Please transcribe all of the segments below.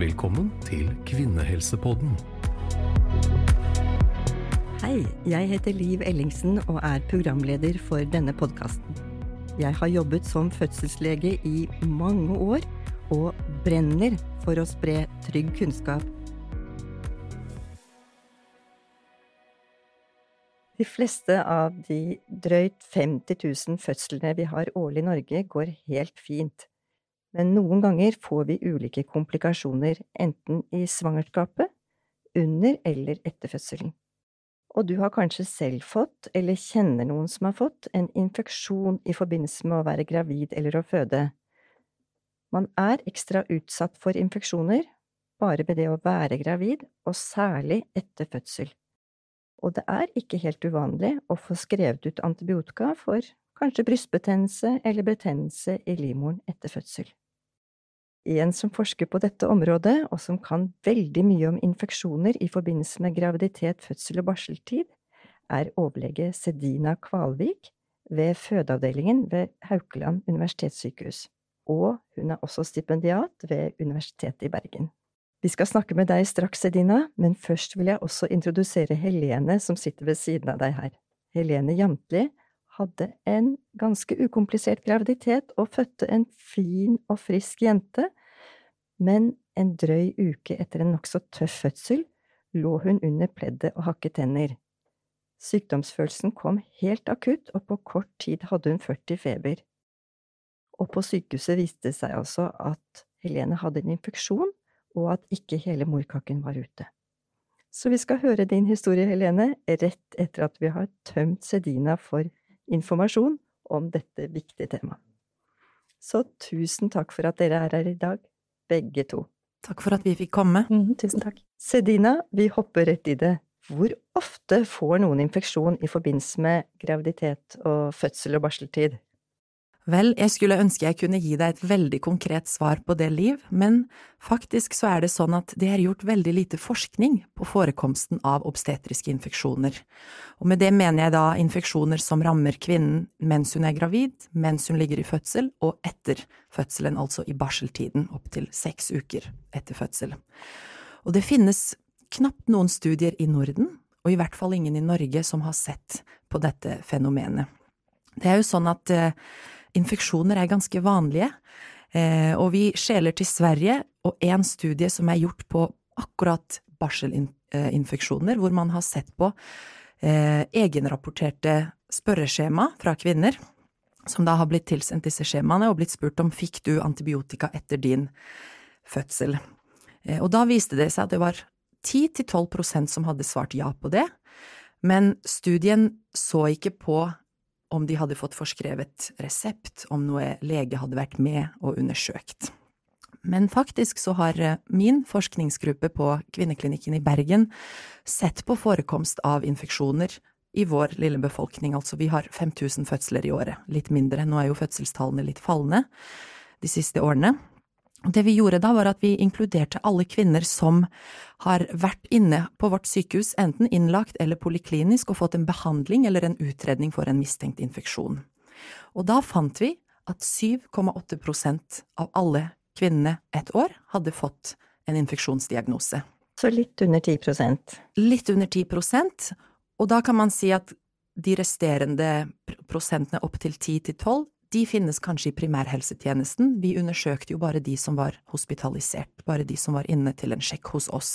Velkommen til Kvinnehelsepodden. Hei, jeg heter Liv Ellingsen og er programleder for denne podkasten. Jeg har jobbet som fødselslege i mange år og brenner for å spre trygg kunnskap. De fleste av de drøyt 50 000 fødslene vi har årlig i Norge, går helt fint. Men noen ganger får vi ulike komplikasjoner, enten i svangerskapet, under eller etter fødselen. Og du har kanskje selv fått, eller kjenner noen som har fått, en infeksjon i forbindelse med å være gravid eller å føde. Man er ekstra utsatt for infeksjoner bare ved det å være gravid, og særlig etter fødsel. Og det er ikke helt uvanlig å få skrevet ut antibiotika for kanskje brystbetennelse eller betennelse i livmoren etter fødsel. En som forsker på dette området, og som kan veldig mye om infeksjoner i forbindelse med graviditet, fødsel og barseltid, er overlege Sedina Kvalvik ved fødeavdelingen ved Haukeland universitetssykehus, og hun er også stipendiat ved Universitetet i Bergen. Vi skal snakke med deg straks, Sedina, men først vil jeg også introdusere Helene som sitter ved siden av deg her. Helene Jantli hadde en ganske ukomplisert graviditet og fødte en fin og frisk jente, men en drøy uke etter en nokså tøff fødsel lå hun under pleddet og hakket tenner. Sykdomsfølelsen kom helt akutt, og på kort tid hadde hun 40 feber. Og på sykehuset viste det seg altså at Helene hadde en infeksjon, og at ikke hele morkaken var ute. Så vi skal høre din historie, Helene, rett etter at vi har tømt Sedina for informasjon om dette viktige temaet. Så tusen takk for at dere er her i dag, begge to. Takk for at vi fikk komme. Mm, tusen takk. Sedina, vi hopper rett i det. Hvor ofte får noen infeksjon i forbindelse med graviditet og fødsel og barseltid? Vel, jeg skulle ønske jeg kunne gi deg et veldig konkret svar på det, Liv, men faktisk så er det sånn at det er gjort veldig lite forskning på forekomsten av obstetriske infeksjoner. Og med det mener jeg da infeksjoner som rammer kvinnen mens hun er gravid, mens hun ligger i fødsel, og etter fødselen, altså i barseltiden, opptil seks uker etter fødsel. Og det finnes knapt noen studier i Norden, og i hvert fall ingen i Norge, som har sett på dette fenomenet. Det er jo sånn at eh, infeksjoner er ganske vanlige, eh, og vi skjeler til Sverige og en studie som er gjort på akkurat barselinfeksjoner, hvor man har sett på eh, egenrapporterte spørreskjema fra kvinner, som da har blitt tilsendt disse skjemaene og blitt spurt om fikk du antibiotika etter din fødsel. Eh, og da viste det seg at det var 10–12 prosent som hadde svart ja på det, men studien så ikke på om de hadde fått forskrevet resept, om noe lege hadde vært med og undersøkt. Men faktisk så har eh, min forskningsgruppe på Kvinneklinikken i Bergen sett på forekomst av infeksjoner i vår lille befolkning, altså vi har 5000 fødsler i året, litt mindre, nå er jo fødselstallene litt fallende de siste årene, det vi gjorde da, var at vi inkluderte alle kvinner som har vært inne på vårt sykehus, enten innlagt eller poliklinisk, og fått en behandling eller en utredning for en mistenkt infeksjon. Og da fant vi at 7,8 prosent av alle kvinnene et år hadde fått en infeksjonsdiagnose. Så litt under 10 prosent? Litt under 10 prosent, og da kan man si at de resterende prosentene opp til 10 til 12 de finnes kanskje i primærhelsetjenesten, vi undersøkte jo bare de som var hospitalisert, bare de som var inne til en sjekk hos oss.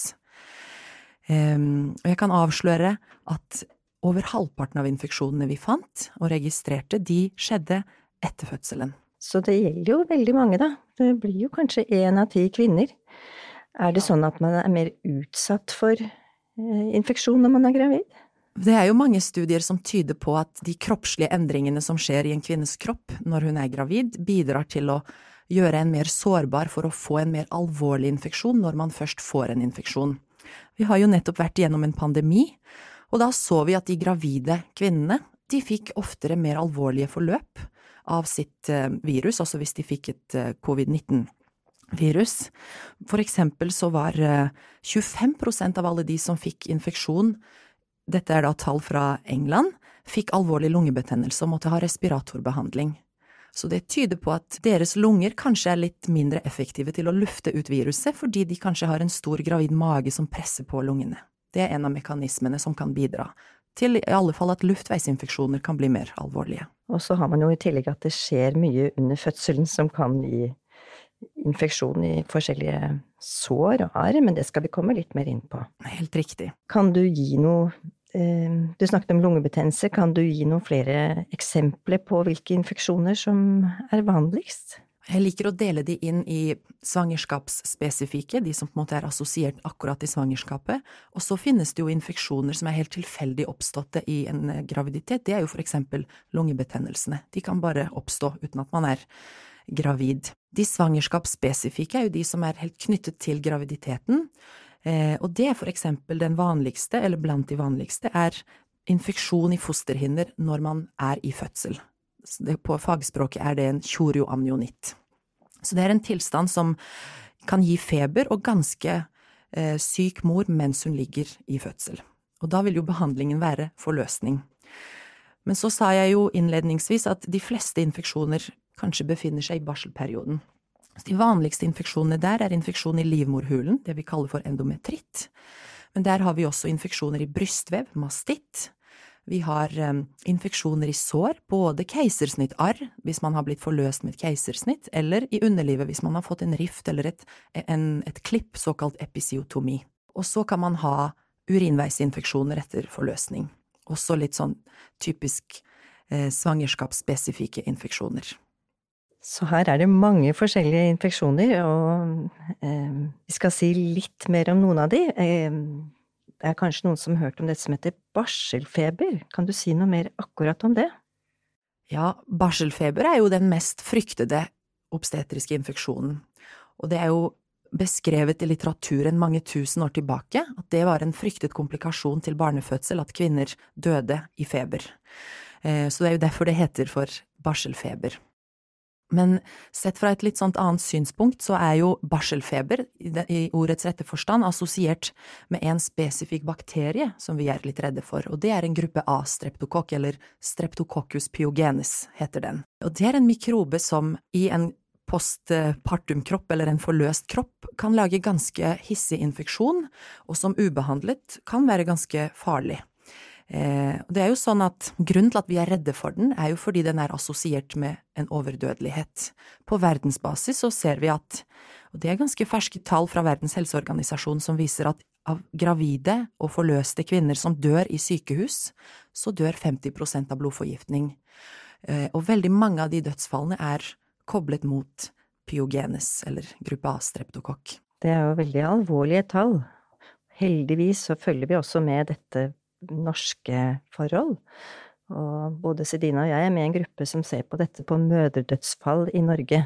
Um, og jeg kan avsløre at over halvparten av infeksjonene vi fant og registrerte, de skjedde etter fødselen. Så det gjelder jo veldig mange, da. Det blir jo kanskje én av ti kvinner. Er det sånn at man er mer utsatt for eh, infeksjon når man er gravid? Det er jo mange studier som tyder på at de kroppslige endringene som skjer i en kvinnes kropp når hun er gravid, bidrar til å gjøre en mer sårbar for å få en mer alvorlig infeksjon når man først får en infeksjon. Vi har jo nettopp vært igjennom en pandemi, og da så vi at de gravide kvinnene, de fikk oftere mer alvorlige forløp av sitt eh, virus, altså hvis de fikk et eh, covid-19 virus. For eksempel så var 25 eh, av alle de som fikk infeksjon, dette er da tall fra England, fikk alvorlig lungebetennelse og måtte ha respiratorbehandling. Så det tyder på at deres lunger kanskje er litt mindre effektive til å lufte ut viruset, fordi de kanskje har en stor gravid mage som presser på lungene. Det er en av mekanismene som kan bidra til i alle fall at luftveisinfeksjoner kan bli mer alvorlige. Og så har man jo i tillegg at det skjer mye under fødselen som kan gi infeksjon i forskjellige sår og arr, men det skal vi komme litt mer inn på. Helt riktig. Kan du gi noe Du snakket om lungebetennelse, kan du gi noen flere eksempler på hvilke infeksjoner som er vanligst? Jeg liker å dele de inn i svangerskapsspesifikke, de som på en måte er assosiert akkurat i svangerskapet, og så finnes det jo infeksjoner som er helt tilfeldig oppståtte i en eh, graviditet, det er jo for eksempel lungebetennelsene. De kan bare oppstå uten at man er gravid. De svangerskapsspesifikke er jo de som er helt knyttet til graviditeten, eh, og det er for eksempel den vanligste, eller blant de vanligste, er infeksjon i fosterhinner når man er i fødsel på fagspråket er det en tjorioamnionitt. Så det er en tilstand som kan gi feber og ganske eh, syk mor mens hun ligger i fødsel. Og da vil jo behandlingen være forløsning. Men så sa jeg jo innledningsvis at de fleste infeksjoner kanskje befinner seg i barselperioden. De vanligste infeksjonene der er infeksjon i livmorhulen, det vi kaller for endometritt. Men der har vi også infeksjoner i brystvev, mastitt, vi har um, infeksjoner i sår, både keisersnittarr hvis man har blitt forløst med et keisersnitt, eller i underlivet hvis man har fått en rift eller et, en, et klipp, såkalt episiotomi. Og så kan man ha urinveisinfeksjoner etter forløsning. Også litt sånn typisk eh, svangerskapsspesifikke infeksjoner. Så her er det mange forskjellige infeksjoner, og eh, vi skal si litt mer om noen av de. Eh, det er kanskje noen som har hørt om dette som heter barselfeber. Kan du si noe mer akkurat om det? Ja, barselfeber er jo den mest fryktede obstetriske infeksjonen, og det er jo beskrevet i litteraturen mange tusen år tilbake at det var en fryktet komplikasjon til barnefødsel at kvinner døde i feber. Eh, så det er jo derfor det heter for barselfeber. Men sett fra et litt sånt annet synspunkt, så er jo barselfeber, i ordets rette forstand, assosiert med en spesifikk bakterie som vi er litt redde for, og det er en gruppe A-streptokokk, eller streptococcus pyogenes, heter den. Og det er en mikrobe som i en postpartum-kropp eller en forløst kropp kan lage ganske hissig infeksjon, og som ubehandlet kan være ganske farlig. Eh, det er jo sånn at Grunnen til at vi er redde for den, er jo fordi den er assosiert med en overdødelighet. På verdensbasis så ser vi at, og det er ganske ferske tall fra Verdens helseorganisasjon som viser at av gravide og forløste kvinner som dør i sykehus, så dør 50% av blodforgiftning. Eh, og veldig mange av de dødsfallene er koblet mot pyogenes, eller gruppe A-streptokokk. Det er jo veldig alvorlige tall. Heldigvis så følger vi også med dette norske forhold. Og både Sedina og jeg er med i en gruppe som ser på dette på mødredødsfall i Norge.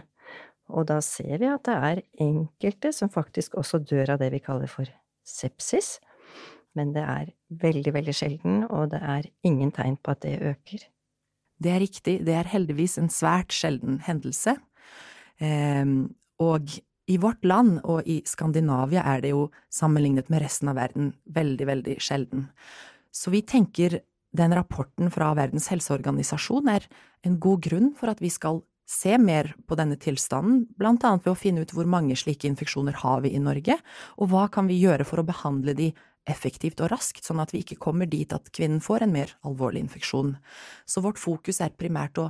Og da ser vi at det er enkelte som faktisk også dør av det vi kaller for sepsis. Men det er veldig, veldig sjelden, og det er ingen tegn på at det øker. Det er riktig, det er heldigvis en svært sjelden hendelse. Um, og i vårt land og i Skandinavia er det jo, sammenlignet med resten av verden, veldig, veldig sjelden. Så vi tenker den rapporten fra Verdens helseorganisasjon er en god grunn for at vi skal se mer på denne tilstanden, blant annet ved å finne ut hvor mange slike infeksjoner har vi i Norge, og hva kan vi gjøre for å behandle de effektivt og raskt, sånn at vi ikke kommer dit at kvinnen får en mer alvorlig infeksjon. Så vårt fokus er primært å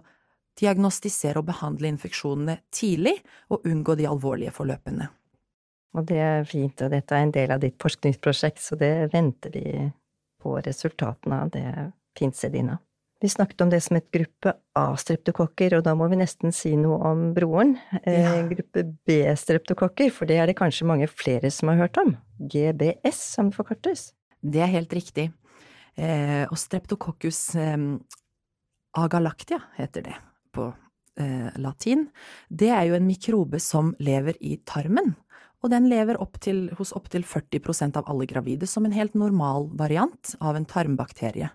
diagnostisere og behandle infeksjonene tidlig, og unngå de alvorlige forløpene. Og det er fint, og dette er en del av ditt forskningsprosjekt, så det venter vi på resultatene av det pinsedina. Vi snakket om det som et gruppe A-streptokokker, og da må vi nesten si noe om broren. Eh, ja. gruppe B-streptokokker, for det er det kanskje mange flere som har hørt om. GBS, som det forkortes. Det er helt riktig. Eh, og streptococcus eh, agalactia heter det på eh, latin. Det er jo en mikrobe som lever i tarmen og den lever opp til, hos opptil 40% av alle gravide som en helt normal variant av en tarmbakterie.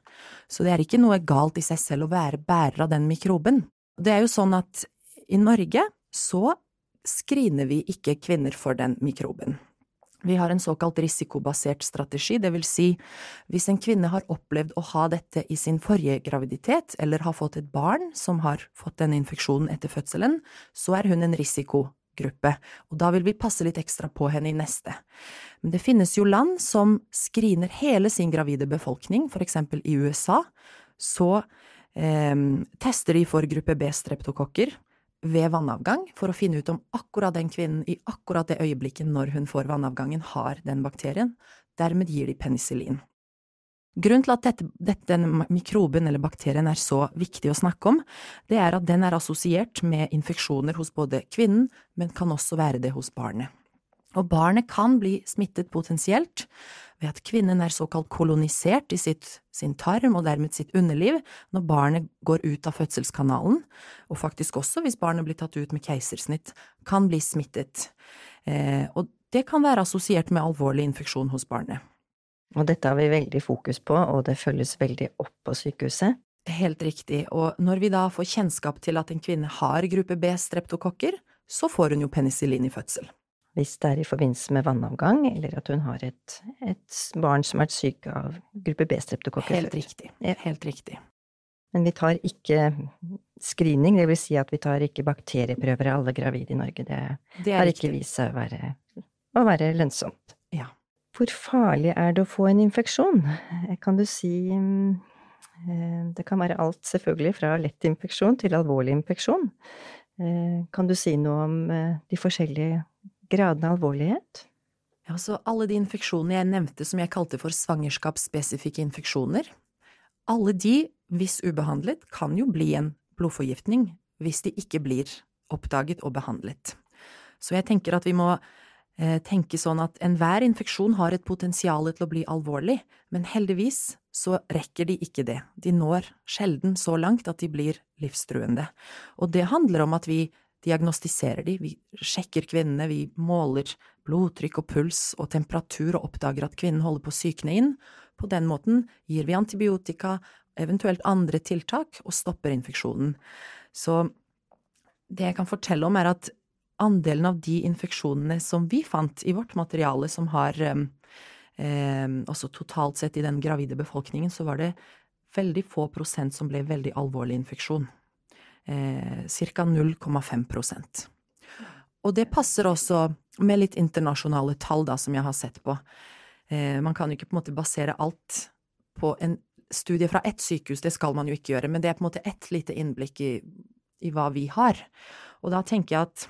Så det er ikke noe galt i seg selv å være bærer av den mikroben. Det er jo sånn at i Norge så screener vi ikke kvinner for den mikroben. Vi har en såkalt risikobasert strategi, det vil si, hvis en kvinne har opplevd å ha dette i sin forrige graviditet, eller har fått et barn som har fått denne infeksjonen etter fødselen, så er hun en risikogruppe, og da vil vi passe litt ekstra på henne i neste. Men det finnes jo land som screener hele sin gravide befolkning, for eksempel i USA, så eh, tester de for gruppe B-streptokokker, ved vannavgang for å finne ut om akkurat den kvinnen i akkurat det øyeblikket når hun får vannavgangen, har den bakterien. Dermed gir de penicillin. Grunnen til at dette, dette, denne mikroben eller bakterien er så viktig å snakke om, det er at den er assosiert med infeksjoner hos både kvinnen, men kan også være det hos barnet. Og barnet kan bli smittet potensielt ved at kvinnen er såkalt kolonisert i sitt, sin tarm og dermed sitt underliv når barnet går ut av fødselskanalen, og faktisk også hvis barnet blir tatt ut med keisersnitt, kan bli smittet. Eh, og det kan være assosiert med alvorlig infeksjon hos barnet. Og dette har vi veldig fokus på, og det følges veldig opp på sykehuset. Helt riktig, og når vi da får kjennskap til at en kvinne har gruppe B streptokokker, så får hun jo penicillin i fødsel hvis det er i forbindelse med vannavgang, eller at hun har et, et barn som har vært syk av gruppe B-streptokokker. Helt riktig. Helt riktig. Men vi tar ikke screening, det vil si at vi tar ikke bakterieprøver av alle gravide i Norge. Det, det har ikke vist seg å være, å være lønnsomt. Hvor farlig er det å få en infeksjon? Kan du si eh, Det kan være alt, selvfølgelig, fra lett infeksjon til alvorlig infeksjon. Eh, kan du si noe om eh, de forskjellige gradene av alvorlighet? Ja, så alle de infeksjonene jeg nevnte som jeg kalte for svangerskapsspesifikke infeksjoner, alle de, hvis ubehandlet, kan jo bli en blodforgiftning hvis de ikke blir oppdaget og behandlet. Så jeg tenker at vi må eh, tenke sånn at enhver infeksjon har et potensial til å bli alvorlig, men heldigvis så rekker de ikke det. De når sjelden så langt at de blir livstruende. Og det handler om at vi diagnostiserer de, vi sjekker kvinnene, vi måler blodtrykk og puls og temperatur og oppdager at kvinnen holder på å sykne inn. På den måten gir vi antibiotika, eventuelt andre tiltak, og stopper infeksjonen. Så det jeg kan fortelle om, er at andelen av de infeksjonene som vi fant i vårt materiale, som har også totalt sett i den gravide befolkningen, så var det veldig få prosent som ble veldig alvorlig infeksjon eh, ca. 0,5% Og det passer også med litt internasjonale tall, da, som jeg har sett på. Eh, man kan jo ikke på en måte basere alt på en studie fra ett sykehus, det skal man jo ikke gjøre, men det er på en måte ett lite innblikk i, i hva vi har. Og da tenker jeg at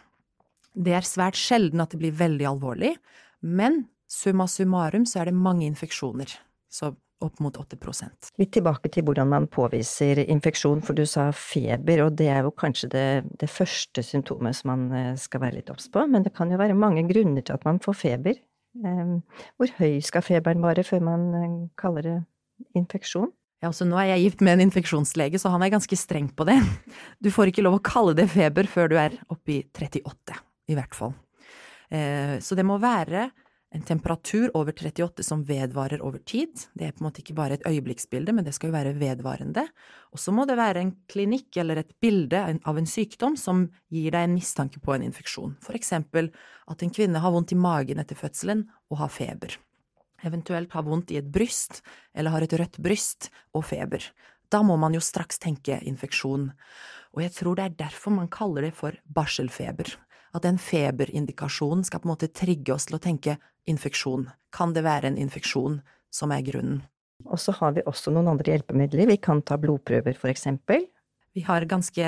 det er svært sjelden at det blir veldig alvorlig, men summa summarum så er det mange infeksjoner. Så opp mot 8% Litt tilbake til hvordan man påviser infeksjon, for du sa feber, og det er jo kanskje det, det første symptomet som man eh, skal være litt obs på, men det kan jo være mange grunner til at man får feber. Ehm, hvor høy skal feberen være før man eh, kaller det infeksjon? Ja, altså nå er jeg gift med en infeksjonslege, så han er ganske streng på det. Du får ikke lov å kalle det feber før du er oppe i 38, i hvert fall. Eh, så det må være en temperatur over 38 som vedvarer over tid. Det er på en måte ikke bare et øyeblikksbilde, men det skal jo være vedvarende. Og så må det være en klinikk eller et bilde av en sykdom som gir deg en mistanke på en infeksjon. For eksempel at en kvinne har vondt i magen etter fødselen og har feber. Eventuelt har vondt i et bryst eller har et rødt bryst og feber. Da må man jo straks tenke infeksjon. Og jeg tror det er derfor man kaller det for barselfeber at den feberindikasjonen skal på en måte trigge oss til å tenke infeksjon. Kan det være en infeksjon som er grunnen? Og så har vi også noen andre hjelpemidler. Vi kan ta blodprøver, for eksempel. Vi har ganske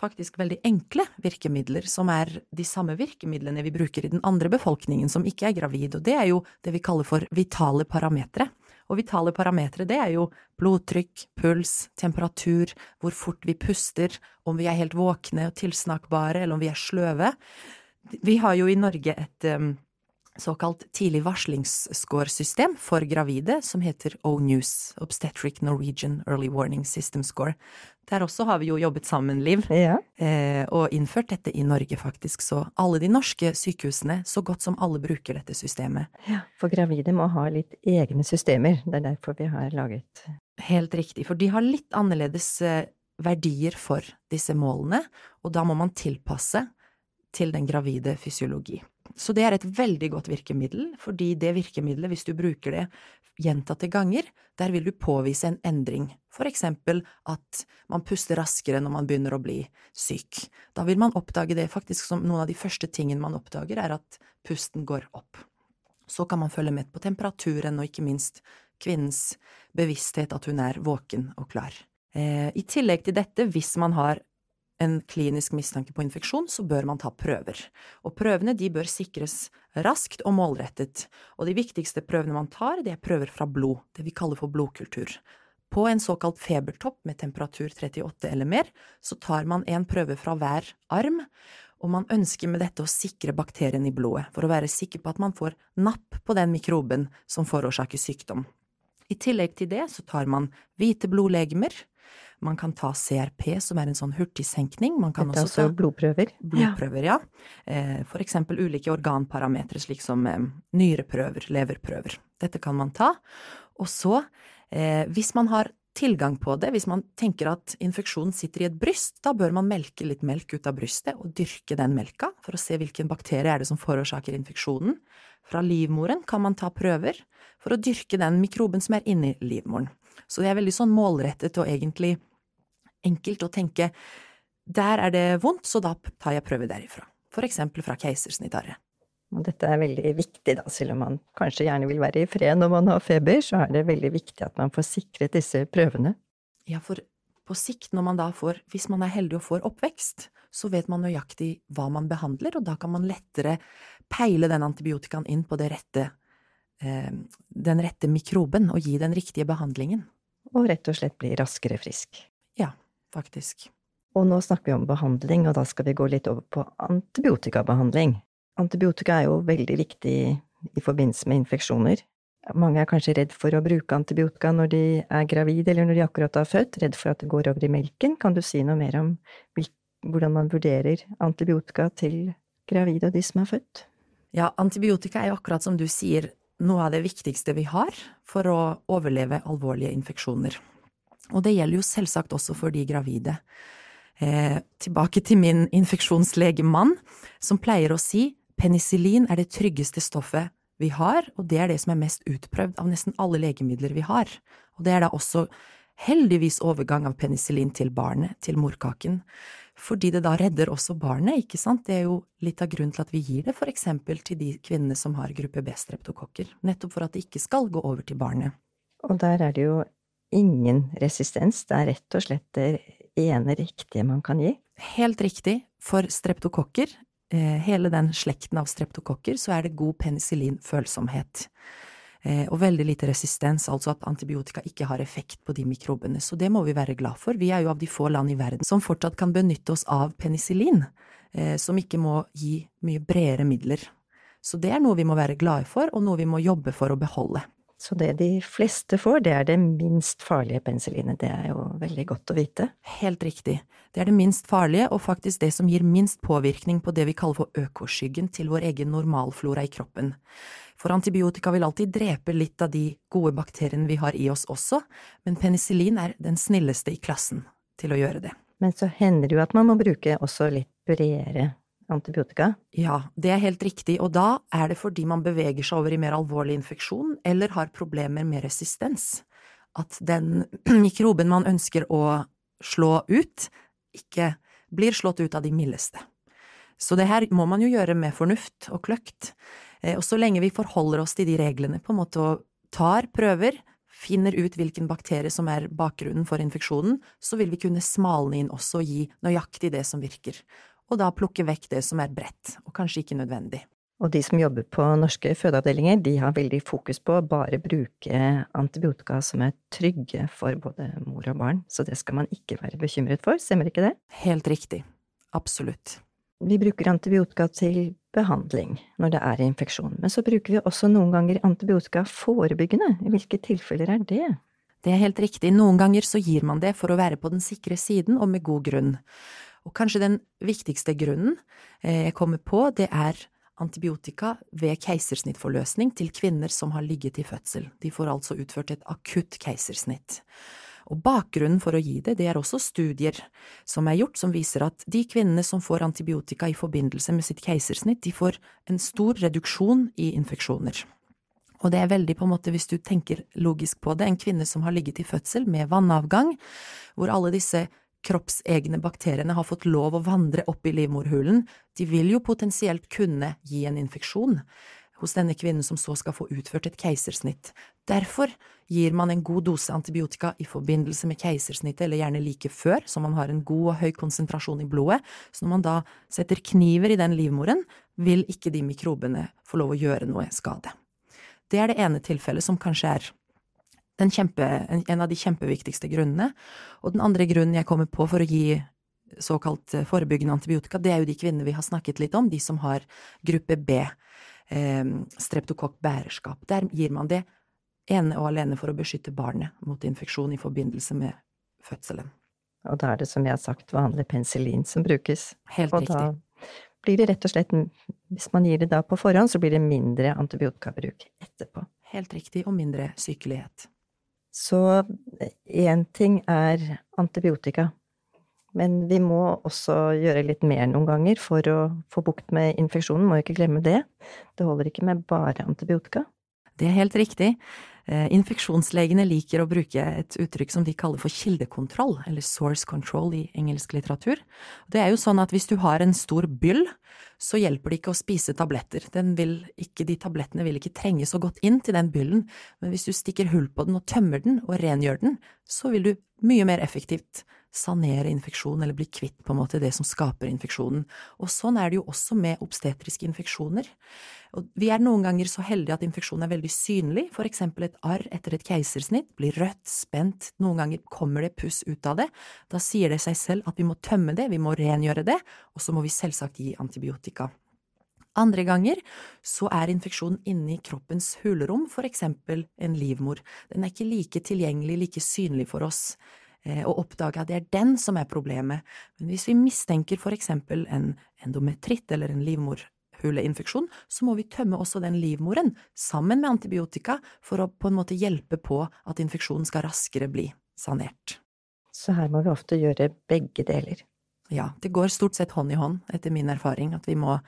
faktisk veldig enkle virkemidler, som er de samme virkemidlene vi bruker i den andre befolkningen som ikke er gravid, og det er jo det vi kaller for vitale parametere. Og vitale parametere, det er jo blodtrykk, puls, temperatur, hvor fort vi puster, om vi er helt våkne og tilsnakkbare, eller om vi er sløve. Vi har jo i Norge et um, såkalt tidlig varslingsscoresystem for gravide, som heter O-News, Obstetric Norwegian Early Warning System Score. Der også har vi jo jobbet sammen, Liv, ja. eh, og innført dette i Norge, faktisk. Så alle de norske sykehusene, så godt som alle, bruker dette systemet. Ja, for gravide må ha litt egne systemer. Det er derfor vi har laget Helt riktig, for de har litt annerledes eh, verdier for disse målene, og da må man tilpasse til den gravide fysiologi. Så det er et veldig godt virkemiddel, fordi det virkemiddelet, hvis du bruker det gjentatte ganger, der vil du påvise en endring, for eksempel at man puster raskere når man begynner å bli syk. Da vil man oppdage det faktisk som noen av de første tingene man oppdager, er at pusten går opp. Så kan man følge med på temperaturen og ikke minst kvinnens bevissthet at hun er våken og klar. Eh, I tillegg til dette, hvis man har en klinisk mistanke på infeksjon, så bør man ta prøver. Og prøvene de bør sikres raskt og målrettet, og de viktigste prøvene man tar, det er prøver fra blod, det vi kaller for blodkultur. På en såkalt febertopp med temperatur 38 eller mer, så tar man en prøve fra hver arm, og man ønsker med dette å sikre bakterien i blodet, for å være sikker på at man får napp på den mikroben som forårsaker sykdom. I tillegg til det så tar man hvite blodlegemer, man kan ta CRP, som er en sånn hurtigsenkning. Man kan Dette også altså blodprøver? Blodprøver, ja. ja. for eksempel ulike organparametere, slik som eh, nyreprøver, leverprøver. Dette kan man ta. Og så, eh, hvis man har tilgang på det, hvis man tenker at infeksjonen sitter i et bryst, da bør man melke litt melk ut av brystet og dyrke den melka for å se hvilken bakterie er det som forårsaker infeksjonen. Fra livmoren kan man ta prøver for å dyrke den mikroben som er inni livmoren. Så det er veldig sånn målrettet og egentlig enkelt å tenke der er det vondt, så da tar jeg prøve derifra. For eksempel fra keisersnittarret. Dette er veldig viktig, da, selv om man kanskje gjerne vil være i fred når man har feber, så er det veldig viktig at man får sikret disse prøvene. Ja, for på sikt, når man da får, hvis man er heldig og får oppvekst, så vet man nøyaktig hva man behandler, og da kan man lettere peile den antibiotikaen inn på det rette, den rette mikroben og gi den riktige behandlingen. Og rett og slett bli raskere frisk. Ja, faktisk. Og nå snakker vi om behandling, og da skal vi gå litt over på antibiotikabehandling. Antibiotika er jo veldig viktig i forbindelse med infeksjoner. Mange er kanskje redd for å bruke antibiotika når de er gravide eller når de akkurat har født, redd for at det går over i melken. Kan du si noe mer om hvordan man vurderer antibiotika til gravide og de som er født? Ja, antibiotika er jo akkurat som du sier noe av det viktigste vi har for å overleve alvorlige infeksjoner. Og det gjelder jo selvsagt også for de gravide. Eh, tilbake til min infeksjonslegemann, som pleier å si penicillin er det tryggeste stoffet vi har, og det er det som er mest utprøvd av nesten alle legemidler vi har. Og det er da også heldigvis overgang av penicillin til barnet, til morkaken, fordi det da redder også barnet, ikke sant, det er jo litt av grunnen til at vi gir det for eksempel til de kvinnene som har gruppe B-streptokokker, nettopp for at det ikke skal gå over til barnet. Og der er det jo ingen resistens, det er rett og slett det ene riktige man kan gi? Helt riktig, for streptokokker Eh, hele den slekten av streptokokker, så er det god penicillinfølsomhet. Eh, og veldig lite resistens, altså at antibiotika ikke har effekt på de mikrobene. Så det må vi være glad for. Vi er jo av de få land i verden som fortsatt kan benytte oss av penicillin, eh, som ikke må gi mye bredere midler. Så det er noe vi må være glade for, og noe vi må jobbe for å beholde. Så det de fleste får, det er det minst farlige penicillinet. Det er jo veldig godt å vite. Helt riktig. Det er det minst farlige, og faktisk det som gir minst påvirkning på det vi kaller for økoskyggen til vår egen normalflora i kroppen. For antibiotika vil alltid drepe litt av de gode bakteriene vi har i oss også, men penicillin er den snilleste i klassen til å gjøre det. Men så hender det jo at man må bruke også litt bredere antibiotika? Ja, det er helt riktig, og da er det fordi man beveger seg over i mer alvorlig infeksjon eller har problemer med resistens, at den mikroben man ønsker å slå ut, ikke blir slått ut av de mildeste. Så det her må man jo gjøre med fornuft og kløkt, og så lenge vi forholder oss til de reglene, på en måte og tar prøver, finner ut hvilken bakterie som er bakgrunnen for infeksjonen, så vil vi kunne smalne inn også og gi nøyaktig det som virker og da plukke vekk det som er bredt, og kanskje ikke nødvendig. Og de som jobber på norske fødeavdelinger, de har veldig fokus på å bare bruke antibiotika som er trygge for både mor og barn, så det skal man ikke være bekymret for, stemmer ikke det? Helt riktig. Absolutt. Vi bruker antibiotika til behandling når det er infeksjon, men så bruker vi også noen ganger antibiotika forebyggende. I hvilke tilfeller er det? Det er helt riktig, noen ganger så gir man det for å være på den sikre siden, og med god grunn. Og kanskje den viktigste grunnen eh, jeg kommer på, det er antibiotika ved keisersnittforløsning til kvinner som har ligget i fødsel. De får altså utført et akutt keisersnitt. Og bakgrunnen for å gi det, det er også studier som er gjort, som viser at de kvinnene som får antibiotika i forbindelse med sitt keisersnitt, de får en stor reduksjon i infeksjoner. Og det er veldig, på en måte, hvis du tenker logisk på det, en kvinne som har ligget i fødsel med vannavgang, hvor alle disse kroppsegne bakteriene har fått lov å vandre opp i livmorhulen, de vil jo potensielt kunne gi en infeksjon hos denne kvinnen som så skal få utført et keisersnitt. Derfor gir man en god dose antibiotika i forbindelse med keisersnittet, eller gjerne like før, så man har en god og høy konsentrasjon i blodet. Så når man da setter kniver i den livmoren, vil ikke de mikrobene få lov å gjøre noe skade. Det er det ene tilfellet som kanskje er kjempe, en av de kjempeviktigste grunnene. Og den andre grunnen jeg kommer på for å gi såkalt forebyggende antibiotika, det er jo de kvinnene vi har snakket litt om, de som har gruppe B eh, streptokokkbærerskap. Der gir man det ene og alene for å beskytte barnet mot infeksjon i forbindelse med fødselen. Og da er det, som jeg har sagt, vanlig penicillin som brukes. Helt og riktig. da blir det rett og slett, hvis man gir det da på forhånd, så blir det mindre antibiotikabruk etterpå. Helt riktig, og mindre sykelighet. Så én ting er antibiotika, men vi må også gjøre litt mer noen ganger for å få bukt med infeksjonen, må ikke glemme det. Det holder ikke med bare antibiotika. Det er helt riktig. Eh, infeksjonslegene liker å bruke et uttrykk som de kaller for kildekontroll, eller source control i engelsk litteratur. Det er jo sånn at hvis du har en stor byll, så hjelper det ikke å spise tabletter. Ikke, de tablettene vil ikke trenge så godt inn til den byllen, men hvis du stikker hull på den og tømmer den og rengjør den, så vil du mye mer effektivt sanere infeksjon, eller bli kvitt på en måte det som skaper infeksjonen. Og sånn er det jo også med obstetriske infeksjoner. Og vi er noen ganger så heldige at infeksjonen er veldig synlig, for eksempel et arr etter et keisersnitt blir rødt, spent, noen ganger kommer det puss ut av det. Da sier det seg selv at vi må tømme det, vi må rengjøre det, og så må vi selvsagt gi antibiotika. Andre ganger så er infeksjonen inni kroppens hulrom, for eksempel en livmor. Den er ikke like tilgjengelig, like synlig for oss og oppdage at det er den som er problemet. Men hvis vi mistenker for eksempel en endometritt eller en livmorhuleinfeksjon, så må vi tømme også den livmoren sammen med antibiotika for å på en måte hjelpe på at infeksjonen skal raskere bli sanert. Så her må vi ofte gjøre begge deler. Ja, det går stort sett hånd i hånd, etter min erfaring, at vi må,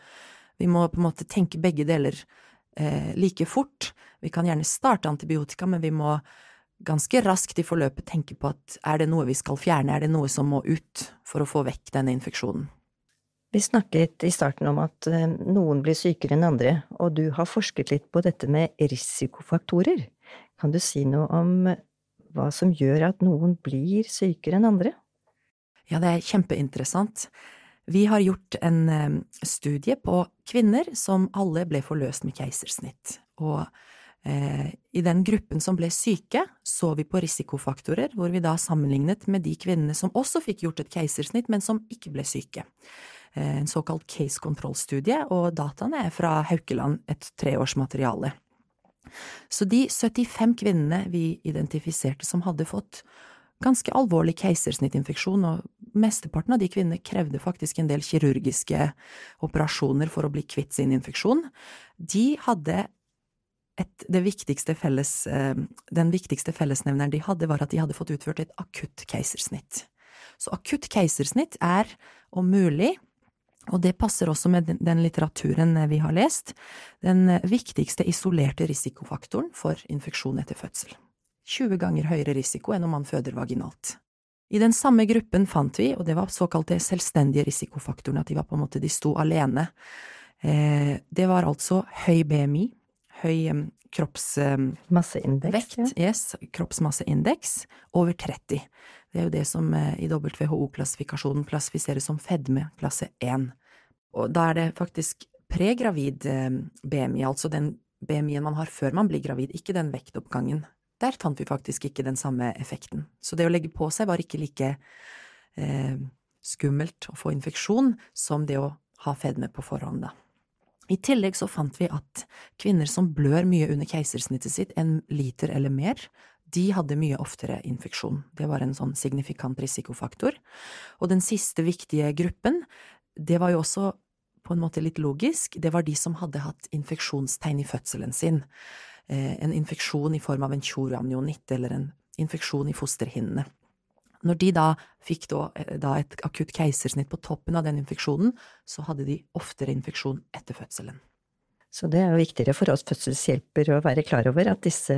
vi må på en måte tenke begge deler eh, like fort. Vi kan gjerne starte antibiotika, men vi må ganske raskt i forløpet tenke på at er det noe vi skal fjerne, er det noe som må ut for å få vekk denne infeksjonen? Vi snakket i starten om at eh, noen blir sykere enn andre, og du har forsket litt på dette med risikofaktorer. Kan du si noe om hva som gjør at noen blir sykere enn andre? Ja, det er kjempeinteressant. Vi har gjort en eh, studie på kvinner som alle ble forløst med keisersnitt, og I den gruppen som ble syke, så vi på risikofaktorer, hvor vi da sammenlignet med de kvinnene som også fikk gjort et keisersnitt, men som ikke ble syke. Eh, en såkalt case control-studie, og dataene er fra Haukeland, et treårsmateriale. Så de 75 kvinnene vi identifiserte som hadde fått ganske alvorlig keisersnittinfeksjon, og mesteparten av de kvinnene krevde faktisk en del kirurgiske operasjoner for å bli kvitt sin infeksjon, de hadde et, viktigste felles, eh, den viktigste fellesnevneren de hadde, var at de hadde fått utført et akutt keisersnitt. Så akutt keisersnitt er, om mulig, og det passer også med den, litteraturen vi har lest, den viktigste isolerte risikofaktoren for infeksjon etter fødsel. 20 ganger høyere risiko enn om man føder vaginalt. I den samme gruppen fant vi, og det var såkalte selvstendige risikofaktorene, at de var på en måte, de sto alene. Eh, det var altså høy BMI, høy kroppsvekt, ja. yes, kroppsmasseindeks, over 30. Det er jo det som eh, i WHO-klassifikasjonen klassifiseres som fedme klasse 1. Og da er det faktisk pregravid BMI, altså den BMI-en man har før man blir gravid, ikke den vektoppgangen. Der fant vi faktisk ikke den samme effekten. Så det å legge på seg var ikke like eh, skummelt å få infeksjon som det å ha fedme på forhånd, da. I tillegg så fant vi at kvinner som blør mye under keisersnittet sitt, en liter eller mer, de hadde mye oftere infeksjon. Det var en sånn signifikant risikofaktor. Og den siste viktige gruppen, det var jo også på en måte litt logisk, det var de som hadde hatt infeksjonstegn i fødselen sin. Eh, en infeksjon i form av en tjoramnionitt eller en infeksjon i fosterhinnene. Når de da fikk da, da et akutt keisersnitt på toppen av den infeksjonen, så hadde de oftere infeksjon etter fødselen. Så det er jo viktigere for oss fødselshjelper å være klar over at disse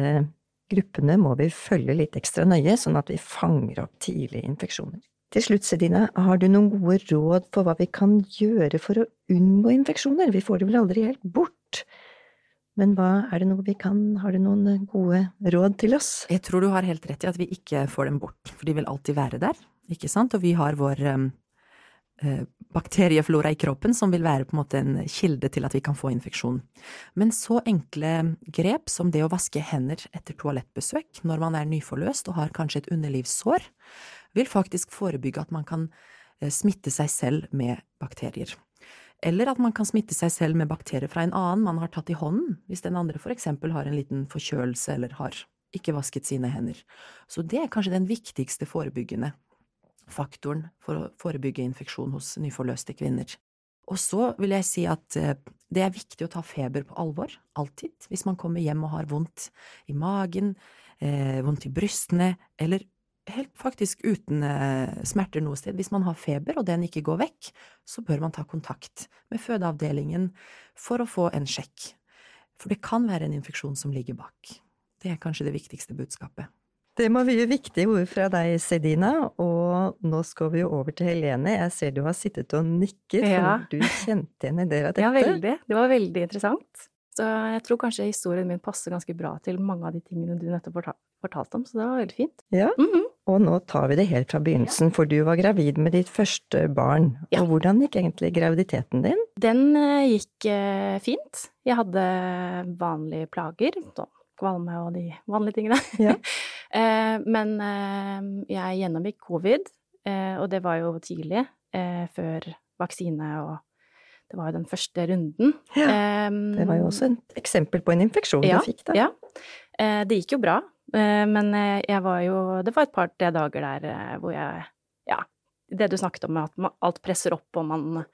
gruppene må vi følge litt ekstra nøye, sånn at vi fanger opp tidlige infeksjoner. Til slutt, Sedina, har du noen gode råd for hva vi kan gjøre for å unngå infeksjoner? Vi får det vel aldri helt bort? Men hva er det noe vi kan, har du noen gode råd til oss? Jeg tror du har helt rett i at vi ikke får dem bort, for de vil alltid være der, ikke sant, og vi har vår um, bakterieflora i kroppen som vil være på en måte en kilde til at vi kan få infeksjon. Men så enkle grep som det å vaske hender etter toalettbesøk når man er nyforløst og har kanskje et underlivssår, vil faktisk forebygge at man kan eh, smitte seg selv med bakterier. Eller at man kan smitte seg selv med bakterier fra en annen man har tatt i hånden, hvis den andre for eksempel har en liten forkjølelse eller har ikke vasket sine hender. Så det er kanskje den viktigste forebyggende faktoren for å forebygge infeksjon hos nyforløste kvinner. Og så vil jeg si at eh, det er viktig å ta feber på alvor, alltid, hvis man kommer hjem og har vondt i magen, eh, vondt i brystene, eller helt faktisk uten eh, smerter noe sted. Hvis man har feber og den ikke går vekk, så bør man ta kontakt med fødeavdelingen for å få en sjekk. For det kan være en infeksjon som ligger bak. Det er kanskje det viktigste budskapet. Det må mye viktige ord fra deg, Sedina, og nå skal vi jo over til Helene. Jeg ser du har sittet og nikket, for ja. du kjente igjen en del av dette. Ja, veldig. Det var veldig interessant. Så jeg tror kanskje historien min passer ganske bra til mange av de tingene du nettopp fortalte om, så det var veldig fint. Ja, mm -hmm. Og nå tar vi det helt fra begynnelsen, for du var gravid med ditt første barn. Ja. Og hvordan gikk egentlig graviditeten din? Den uh, gikk uh, fint. Jeg hadde vanlige plager, kvalme og de vanlige tingene. Ja. uh, men jeg gjennomgikk covid, og det var jo tidlig, før vaksine og det var jo den første runden. Ja, det var jo også et eksempel på en infeksjon ja, du fikk da. Ja. Eh, det gikk jo bra, eh, men eh, jeg var jo Det var et par-tre dager der hvor jeg Ja, det du snakket om, at alt presser opp, og man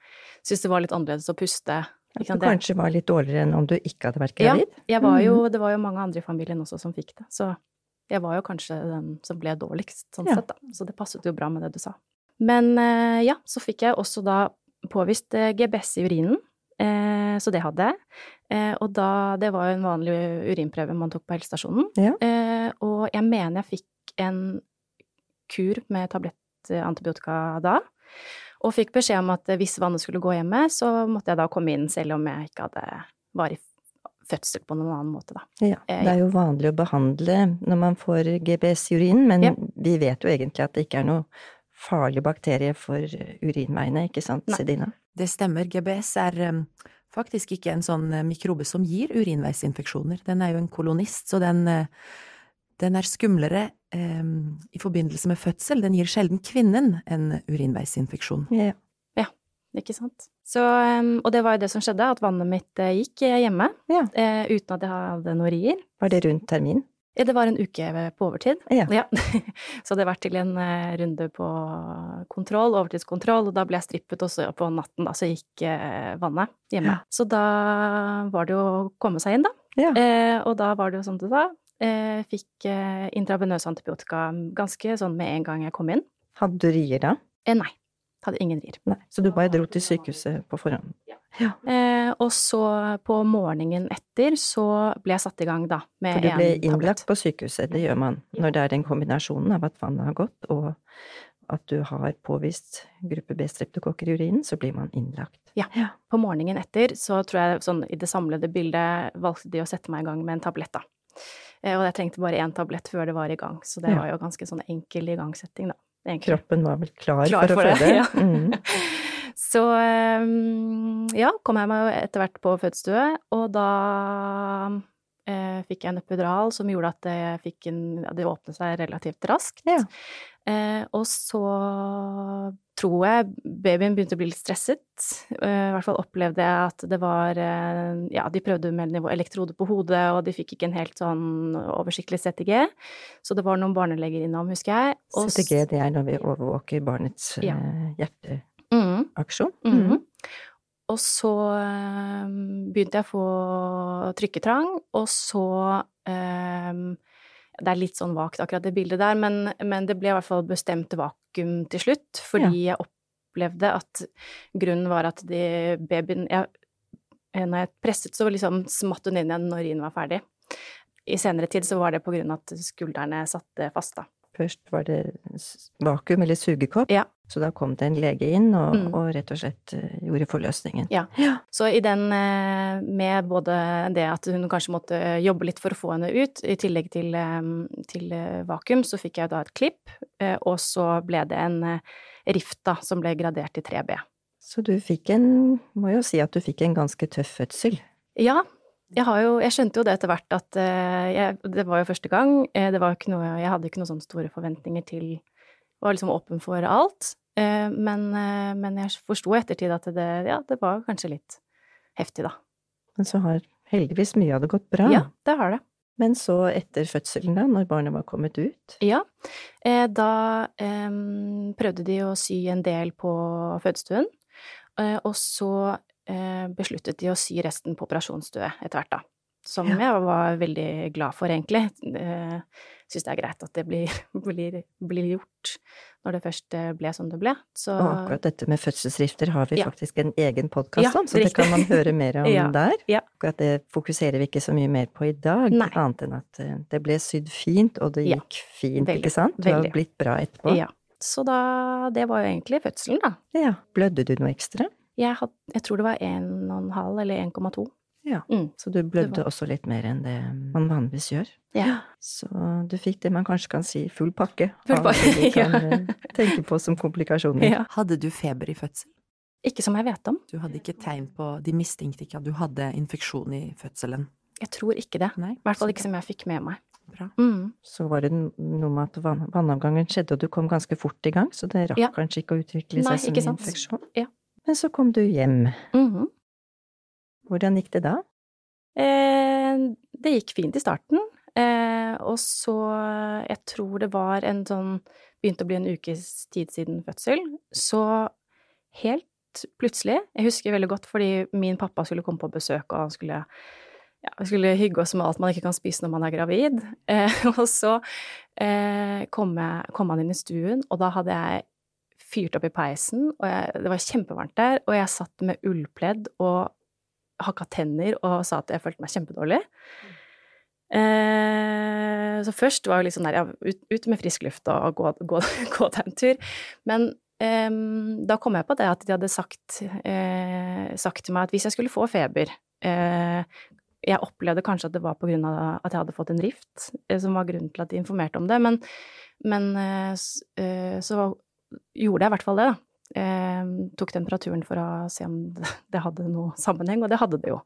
syntes det var litt annerledes å puste. At du kanskje var litt dårligere enn om du ikke hadde vært gravid? Ja, var jo, mm. det var jo mange andre i familien også som fikk det. Så jeg var jo kanskje den som ble dårligst, sånn ja. sett, da. Så det passet jo bra med det du sa. Men ja, så fikk jeg også da påvist eh, GBS i urinen, eh, så det hadde jeg. Eh, og da Det var jo en vanlig urinprøve man tok på helsestasjonen. Ja. og jeg mener jeg fikk en kur med tablettantibiotika da. Og fikk beskjed om at hvis vannet skulle gå hjemme, så måtte jeg da komme inn selv om jeg ikke hadde var i fødsel på noen annen måte, da. Ja, det er jo vanlig å behandle når man får GBS i urinen, men ja. vi vet jo egentlig at det ikke er noe farlig bakterie for urinveiene, ikke sant, Nei. Sedina? Det stemmer. GBS er um, faktisk ikke en sånn uh, mikrobe som gir urinveisinfeksjoner. Den er jo en kolonist, så den, uh, den er skumlere um, i forbindelse med fødsel. Den gir sjelden kvinnen en urinveisinfeksjon. Ja. ja. Ikke sant. Så, um, og det var jo det som skjedde, at vannet mitt uh, gikk hjemme ja. uten at jeg hadde noen rier. Var det rundt termin? Det var en uke på overtid. Ja. ja. Så det var til en eh, runde på kontroll, overtidskontroll, og da ble jeg strippet også på natten, da, så gikk eh, vannet hjemme. Ja. Så da var det jo å komme seg inn, da. Eh, og da var det jo som du sa, eh, fikk eh, intravenøs antibiotika ganske sånn med en gang jeg kom inn. Hadde du rier da? Eh, nei. Hadde ingen rier. Nei, Så du bare dro til sykehuset på forhånd? Ja. Eh, og så på morgenen etter så ble jeg satt i gang, da, med en tablett. For du ble innlagt på sykehuset, det gjør man når det er den kombinasjonen av at vannet har gått og at du har påvist gruppe B-streptokokker i urinen, så blir man innlagt. Ja. ja. På morgenen etter så tror jeg sånn i det samlede bildet valgte de å sette meg i gang med en tablett, da. Eh, og jeg trengte bare én tablett før det var i gang, så det ja. var jo ganske sånn enkel igangsetting, da egentlig. Kroppen var vel klar, klar for, for, å føde? Ja. Mm. Så ehm, ja, kom jeg meg etter hvert på fødestue, og da eh, fikk jeg en epidural som gjorde at jeg fikk en, det åpnet seg relativt raskt. Ja. Eh, og så tror jeg babyen begynte å bli litt stresset. Eh, I hvert fall opplevde jeg at det var eh, Ja, de prøvde med nivå elektrode på hodet, og de fikk ikke en helt sånn oversiktlig CTG. Så det var noen barneleger innom, husker jeg. Og CTG, det er når vi overvåker barnets ja. hjerteaksjon? Mm. Mm. Og så begynte jeg å få trykketrang, og så Det er litt sånn vagt, akkurat det bildet der, men, men det ble i hvert fall bestemt vakuum til slutt, fordi jeg opplevde at grunnen var at de babyen jeg, Når jeg presset, så liksom smatt hun inn igjen når ringen var ferdig. I senere tid så var det på grunn av at skuldrene satte fast, da. Først var det vakuum eller sugekopp, Ja. Så da kom det en lege inn og, Mm. og rett og slett eh, gjorde forløsningen. Ja. Så i den, eh, med både det at hun kanskje måtte jobbe litt for å få henne ut, i tillegg til, eh, til eh, vakuum, så fikk jeg da et klipp, eh, og så ble det en eh, rift da, som ble gradert til 3B. Så du fikk en, må jo si at du fikk en ganske tøff fødsel. Ja, jeg har jo, jeg skjønte jo det etter hvert at eh, jeg, det var jo første gang, eh, det var ikke noe, jeg hadde ikke noen sånne store forventninger til, var liksom åpen for alt, eh, men, eh, men jeg forsto i ettertid at det, ja, det var kanskje litt heftig da. Men så har heldigvis mye av det gått bra. Ja, det har det. Men så etter fødselen da, når barnet var kommet ut, Ja, eh, da eh, prøvde de å sy en del på fødestuen, og så eh, besluttet de å sy resten på operasjonsstue etter hvert, da. Som Ja. jeg var veldig glad for, egentlig. Jeg Syns det er greit at det blir, blir, blir gjort når det først eh, ble som det ble. Så og akkurat dette med fødselsrifter har vi Ja. faktisk en egen podkast Ja, om, så det riktig. kan man høre mer om der. Akkurat det fokuserer vi ikke så mye mer på i dag, Nei. annet enn at eh, det ble sydd fint, og det gikk fint, veldig, ikke sant? Det har blitt bra etterpå. ja. Så da Det var jo egentlig fødselen, da. Ja. Blødde du noe ekstra? Jeg, had, jeg tror det var 1,5 eller 1,2. Ja. Mm. Så du blødde var- også litt mer enn det man vanligvis gjør? Ja. Så du fikk det man kanskje kan si full pakke Full av pakke, det vi kan ja. eh, tenke på som komplikasjoner. ja. Hadde du feber i fødsel? Ikke som jeg vet om. Du hadde ikke tegn på De mistenkte ikke at du hadde infeksjon i fødselen? Jeg tror ikke det. I hvert fall ikke som jeg fikk med meg. Bra. Mm. Så var det noe med at vann, vannavgangen skjedde, og du kom ganske fort i gang, så det rakk Ja. kanskje ikke å utvikle Nei, seg som ikke infeksjon. Ja. Men så kom du hjem. Mhm. Hvordan gikk det da? Eh, det gikk fint i starten, eh, og så Jeg tror det var en sånn Begynte å bli en ukes tid siden fødsel, så helt plutselig Jeg husker veldig godt fordi min pappa skulle komme på besøk, og han skulle ja, vi skulle hygge oss med alt man ikke kan spise når man er gravid. Eh, og så eh, kom, jeg, kom han inn i stuen, og da hadde jeg fyrt opp i peisen, og jeg, det var kjempevarmt der, og jeg satt med ullpledd og hakka tenner og sa at jeg følte meg kjempedårlig. Eh, så først var jeg litt sånn der, ja, ut, ut med frisk luft og gå, gå, gå deg en tur. Men eh, da kom jeg på det at de hadde sagt, eh, sagt til meg at hvis jeg skulle få feber eh, Jeg opplevde kanskje at det var på grunn av at jeg hadde fått en rift, eh, som var grunnen til at de informerte om det, men, men eh, eh, så gjorde jeg i hvert fall det, da. Eh, tok temperaturen for å se om det, hadde noe sammenheng, og det hadde det jo.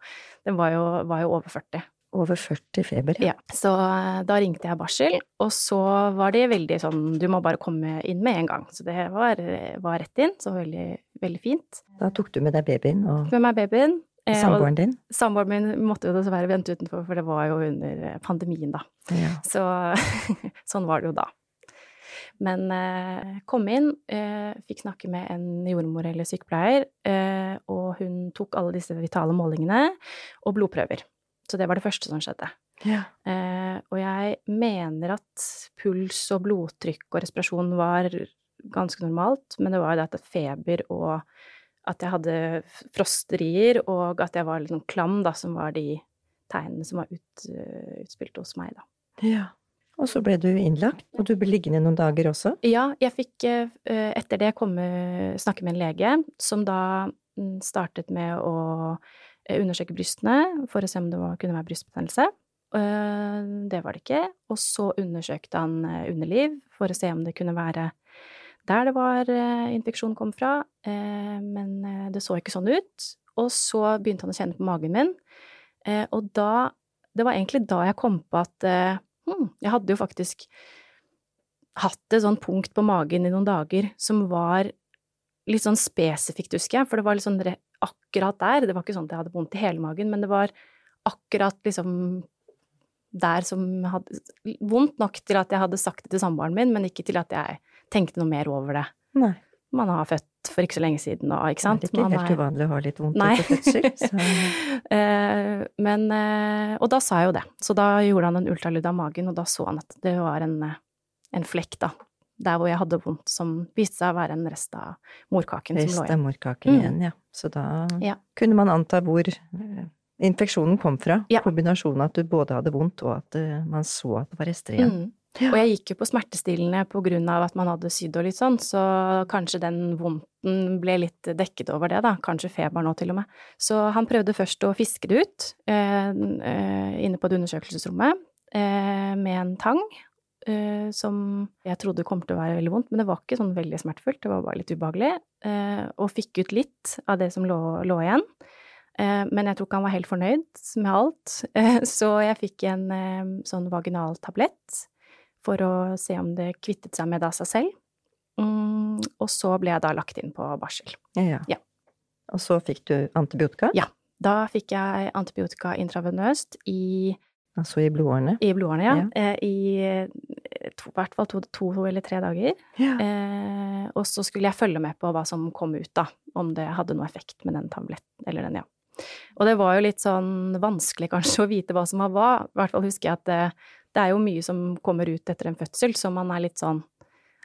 Den var jo, var jo over 40. Over 40 feber? Ja, så eh, da ringte jeg barsel, og så var de veldig sånn du må bare komme inn med en gang. Så det var, var rett inn, så veldig, veldig fint. Da tok du med deg babyen og Med meg babyen. eh, samboeren din? Samboeren min måtte jo dessverre vente utenfor, for det var jo under eh, pandemien, da. Ja. Så sånn var det jo da. Men eh, kom inn, eh, fikk snakke med en jordmor eller sykepleier, eh, og hun tok alle disse vitale målingene og blodprøver. Så det var det første som skjedde. Ja. Eh, og jeg mener at puls og blodtrykk og respirasjon var ganske normalt, men det var jo det at feber og at jeg hadde frosterier, og at jeg var litt sånn klam, da, som var de tegnene som var ut, eh, utspilt hos meg, da. ja. Og så ble du innlagt, og du ble liggende noen dager også? Ja, jeg fikk eh, etter det komme, snakke med en lege, som da mm, startet med å eh, undersøke brystene for å se om det kunne være brystbetennelse. Eh, Det var det ikke. Og så undersøkte han underliv for å se om det kunne være der det var infeksjon kom fra, men det så ikke sånn ut. Og så begynte han å kjenne på magen min, og da Det var egentlig da jeg kom på at hm, jeg hadde jo faktisk hatt et sånn punkt på magen i noen dager som var litt sånn spesifikt, husker jeg, for det var litt sånn akkurat der. Det var ikke sånn at jeg hadde vondt i hele magen, men det var akkurat liksom der som hadde Vondt nok til at jeg hadde sagt det til samboeren min, men ikke til at jeg tenkte noe mer over det. Nei. Man har født for ikke så lenge siden og ikke sant. Det er ikke Man helt er- uvanlig å ha litt vondt etter fødsel. Så Eh, men eh, Og da sa jeg jo det. Så da gjorde han en ultralyd av magen, og da så han at det var en, eh, en flekk, da. Der hvor jeg hadde vondt, som viste seg å være en rest av morkaken som lå igjen. rest av morkaken Mm. igjen, ja. Så da Ja. kunne man anta hvor infeksjonen kom fra. Ja. Kombinasjonen av at du både hadde vondt, og at man så at det var rester igjen. Mm. Og jeg gikk jo på smertestillende på grunn av at man hadde sydd og litt sånn, så kanskje den vondten ble litt dekket over det, da. Kanskje feber nå, til og med. Så han prøvde først å fiske det ut eh, eh, inne på det undersøkelsesrommet eh, med en tang. eh, som jeg trodde kom til å være veldig vondt, men det var ikke sånn veldig smertefullt, det var bare litt ubehagelig. eh, og fikk ut litt av det som lå, lå igjen. Eh, men jeg tror ikke han var helt fornøyd med alt, så jeg fikk en sånn vaginal tablett for å se om det kvittet seg med det av seg selv. Mm, og så ble jeg da lagt inn på barsel. Ja. Ja. Og så fikk du antibiotika, Ja. Da fikk jeg antibiotika intravenøst i, altså i blodårene. i blodårene, ja. Ja. Eh, I eh, to, hvert fall to, to eller tre dager. Ja. Eh, og så skulle jeg følge med på hva som kom ut, da. Om det hadde noe effekt med den tabletten, eller den, ja. Og det var jo litt sånn vanskelig kanskje å vite hva som var hva. I hvert fall husker jeg at det, det er jo mye som kommer ut etter en fødsel, så man er litt sånn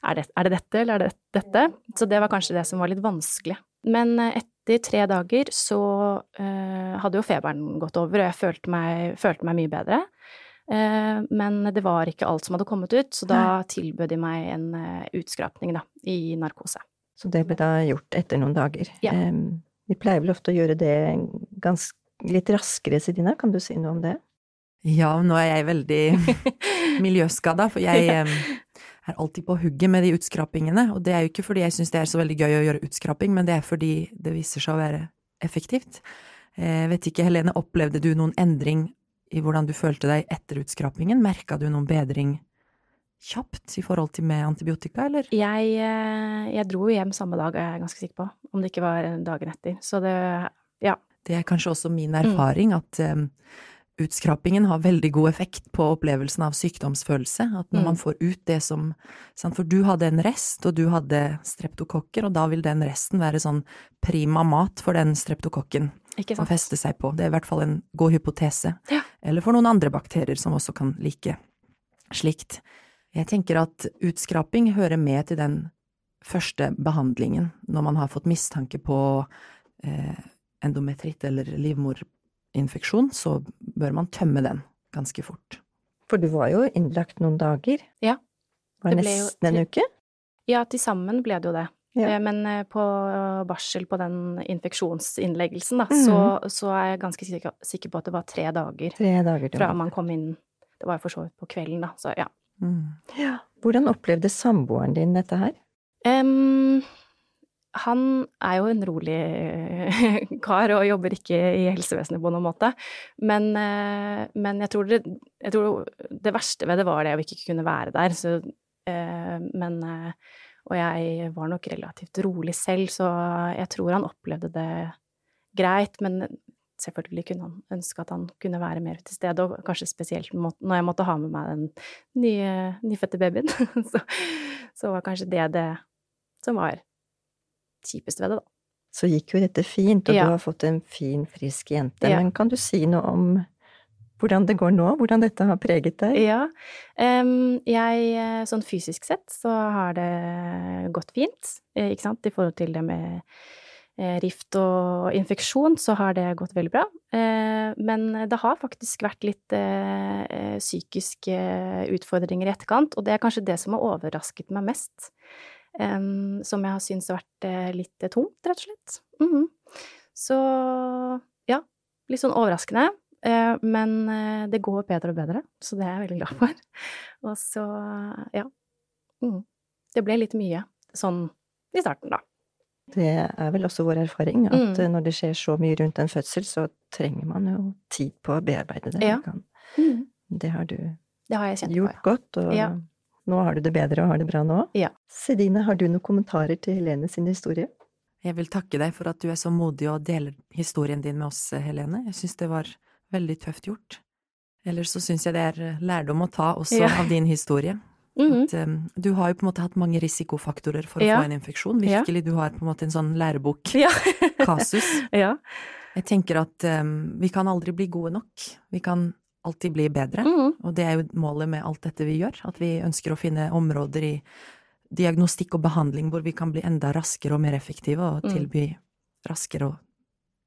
er det, er det dette, eller er det dette? Så det var kanskje det som var litt vanskelig. Men eh, etter tre dager så eh, hadde jo feberen gått over, og jeg følte meg, følte meg mye bedre. Eh, men det var ikke alt som hadde kommet ut, så da tilbød de meg en uh, utskrapning, da, i narkose. Så det ble da gjort etter noen dager. Ja. Em, vi pleier vel ofte å gjøre det ganske litt raskere, Sedina. Kan du si noe om det? Ja, nå er jeg veldig miljøskada, for jeg er alltid på hugget med de utskrapingene. Og det er jo ikke fordi jeg syns det er så veldig gøy å gjøre utskraping, men det er fordi det viser seg å være effektivt. Jeg vet ikke, Helene, opplevde du noen endring i hvordan du følte deg etter utskrapingen? Merka du noen bedring kjapt i forhold til med antibiotika, eller? Jeg, eh, jeg dro hjem samme dag, er jeg ganske sikker på, om det ikke var dagen etter. Så det, ja. Det er kanskje også min erfaring at utskrapingen har veldig god effekt på opplevelsen av sykdomsfølelse. At når Mm. man får ut det som sant, For du hadde en rest, og du hadde streptokokker, og da vil den resten være sånn prima mat for den streptokokken å feste seg på. Det er i hvert fall en god hypotese. Ja. Eller for noen andre bakterier som også kan like slikt. Jeg tenker at utskraping hører med til den første behandlingen når man har fått mistanke på eh, endometritt eller livmorinfeksjon, så bør man tømme den ganske fort. For du var jo innlagt noen dager. Ja. Var Det nesten en uke? Ja, til sammen ble det jo det. Ja. Eh, Men eh, på barsel på den infeksjonsinnleggelsen, da, Mhm. så, så er jeg ganske sikker, sikker på at det var tre dager Tre dager fra man kom inn. Det var jo for så vidt på kvelden, da, så ja. Mm. Ja. Hvordan opplevde samboeren din dette her? Em, han er jo en rolig kar og jobber ikke i helsevesenet på noen måte. Men, eh, men jeg, tror det, jeg tror det verste ved det var det å ikke kunne være der. Så, eh, men eh, Og jeg var nok relativt rolig selv, så jeg tror han opplevde det greit. Men selvfølgelig kunne han ønske at han kunne være mer til stede, og kanskje spesielt når jeg måtte ha med meg den nye, nyfødte babyen. så, så var kanskje det det som var kjipest ved det, da. Så gikk jo dette fint, og Ja. du har fått en fin, frisk jente. Ja. Men kan du si noe om hvordan det går nå? Hvordan dette har preget deg? Ja. Um, jeg, eh, sånn fysisk sett, så har det gått fint, eh, ikke sant, i forhold til det med eh, rift og infeksjon, så har det gått veldig bra. Men det har faktisk vært litt psykiske utfordringer i etterkant, og det er kanskje det som har overrasket meg mest. Som jeg har syntes har vært eh, litt tomt, rett og slett. Mhm. Så ja, litt sånn overraskende. Eh, Men eh, det går bedre og bedre, så det er jeg veldig glad for. Og så, ja. Mm. Det ble litt mye sånn i starten, da. Det er vel også vår erfaring at Mm. eh, når det skjer så mye rundt en fødsel, så trenger man jo tid på å bearbeide det. Ja. Kan- Mm. Det har du Det har jeg kjent på, gjort ja. godt, og Ja. Nå har du det bedre og har det bra nå. Ja. Sedine, har du noen kommentarer til Helene sin historie? Jeg vil takke deg for at du er så modig og deler historien din med oss, Helene. Jeg syns det var veldig tøft gjort. Ellers så syns jeg det er lærdom å ta også Ja. av din historie. Mhm. At, um, du har jo på en måte hatt mange risikofaktorer for å Ja. få en infeksjon. Ja. Virkelig, du har på en måte en sånn lærebok. Ja. Kasus. ja. Jeg tenker at um, vi kan aldri bli gode nok. Vi kan alltid bli bedre. Mm. Og det er jo målet med alt dette vi gjør, at vi ønsker å finne områder i diagnostikk og behandling hvor vi kan bli enda raskere og mer effektive og Mm. tilby raskere og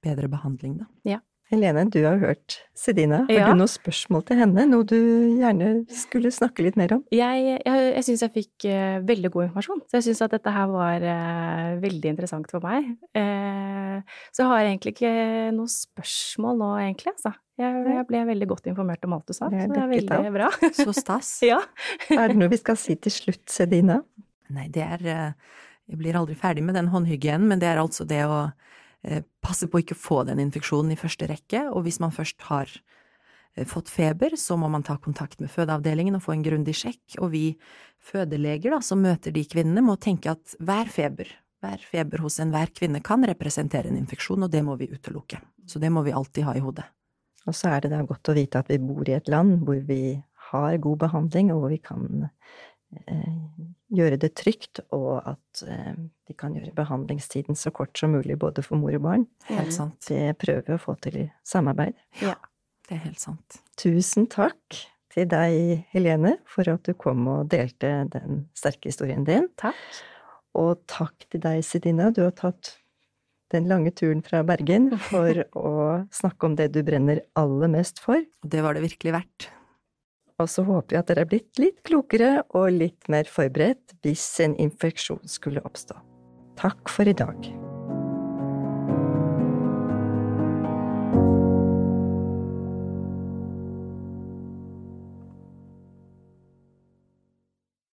bedre behandling, da. Helene, du har hørt Sedina. Har Ja. du noen spørsmål til henne? Noe du gjerne skulle snakke litt mer om? Jeg, jeg, jeg syns jeg fikk uh, veldig god informasjon, så jeg syns at dette her var uh, veldig interessant for meg. Uh, så jeg har egentlig ikke noe spørsmål nå, egentlig, altså. Jeg, jeg ble veldig godt informert om alt du sa, Det så det er veldig av. bra. Så stas. ja. Er det noe vi skal si til slutt, Sedina? Nei, det er eh, Jeg blir aldri ferdig med den håndhygienen, men det er altså det å eh, passe på å ikke få den infeksjonen i første rekke, og hvis man først har eh, fått feber, så må man ta kontakt med fødeavdelingen og få en grundig sjekk, og vi fødeleger da, som møter de kvinnene, må tenke at hver feber, hver feber hos enhver kvinne kan representere en infeksjon, og det må vi utelukke. Så det må vi alltid ha i hodet. Og så er det da godt å vite at vi bor i et land hvor vi har god behandling, og hvor vi kan eh, gjøre det trygt, og at eh, vi kan gjøre behandlingstiden så kort som mulig både for mor og barn. Helt sant. Det prøver vi å få til i samarbeid. Det er helt sant. Tusen takk til deg, Helene, for at du kom og delte den sterke historien din. Takk. Og takk til deg, Sedina. Du har tatt den lange turen fra Bergen for å snakke om det du brenner aller mest for. Det var det virkelig verdt. Og så håper vi at dere er blitt litt klokere og litt mer forberedt hvis en infeksjon skulle oppstå. Takk for i dag.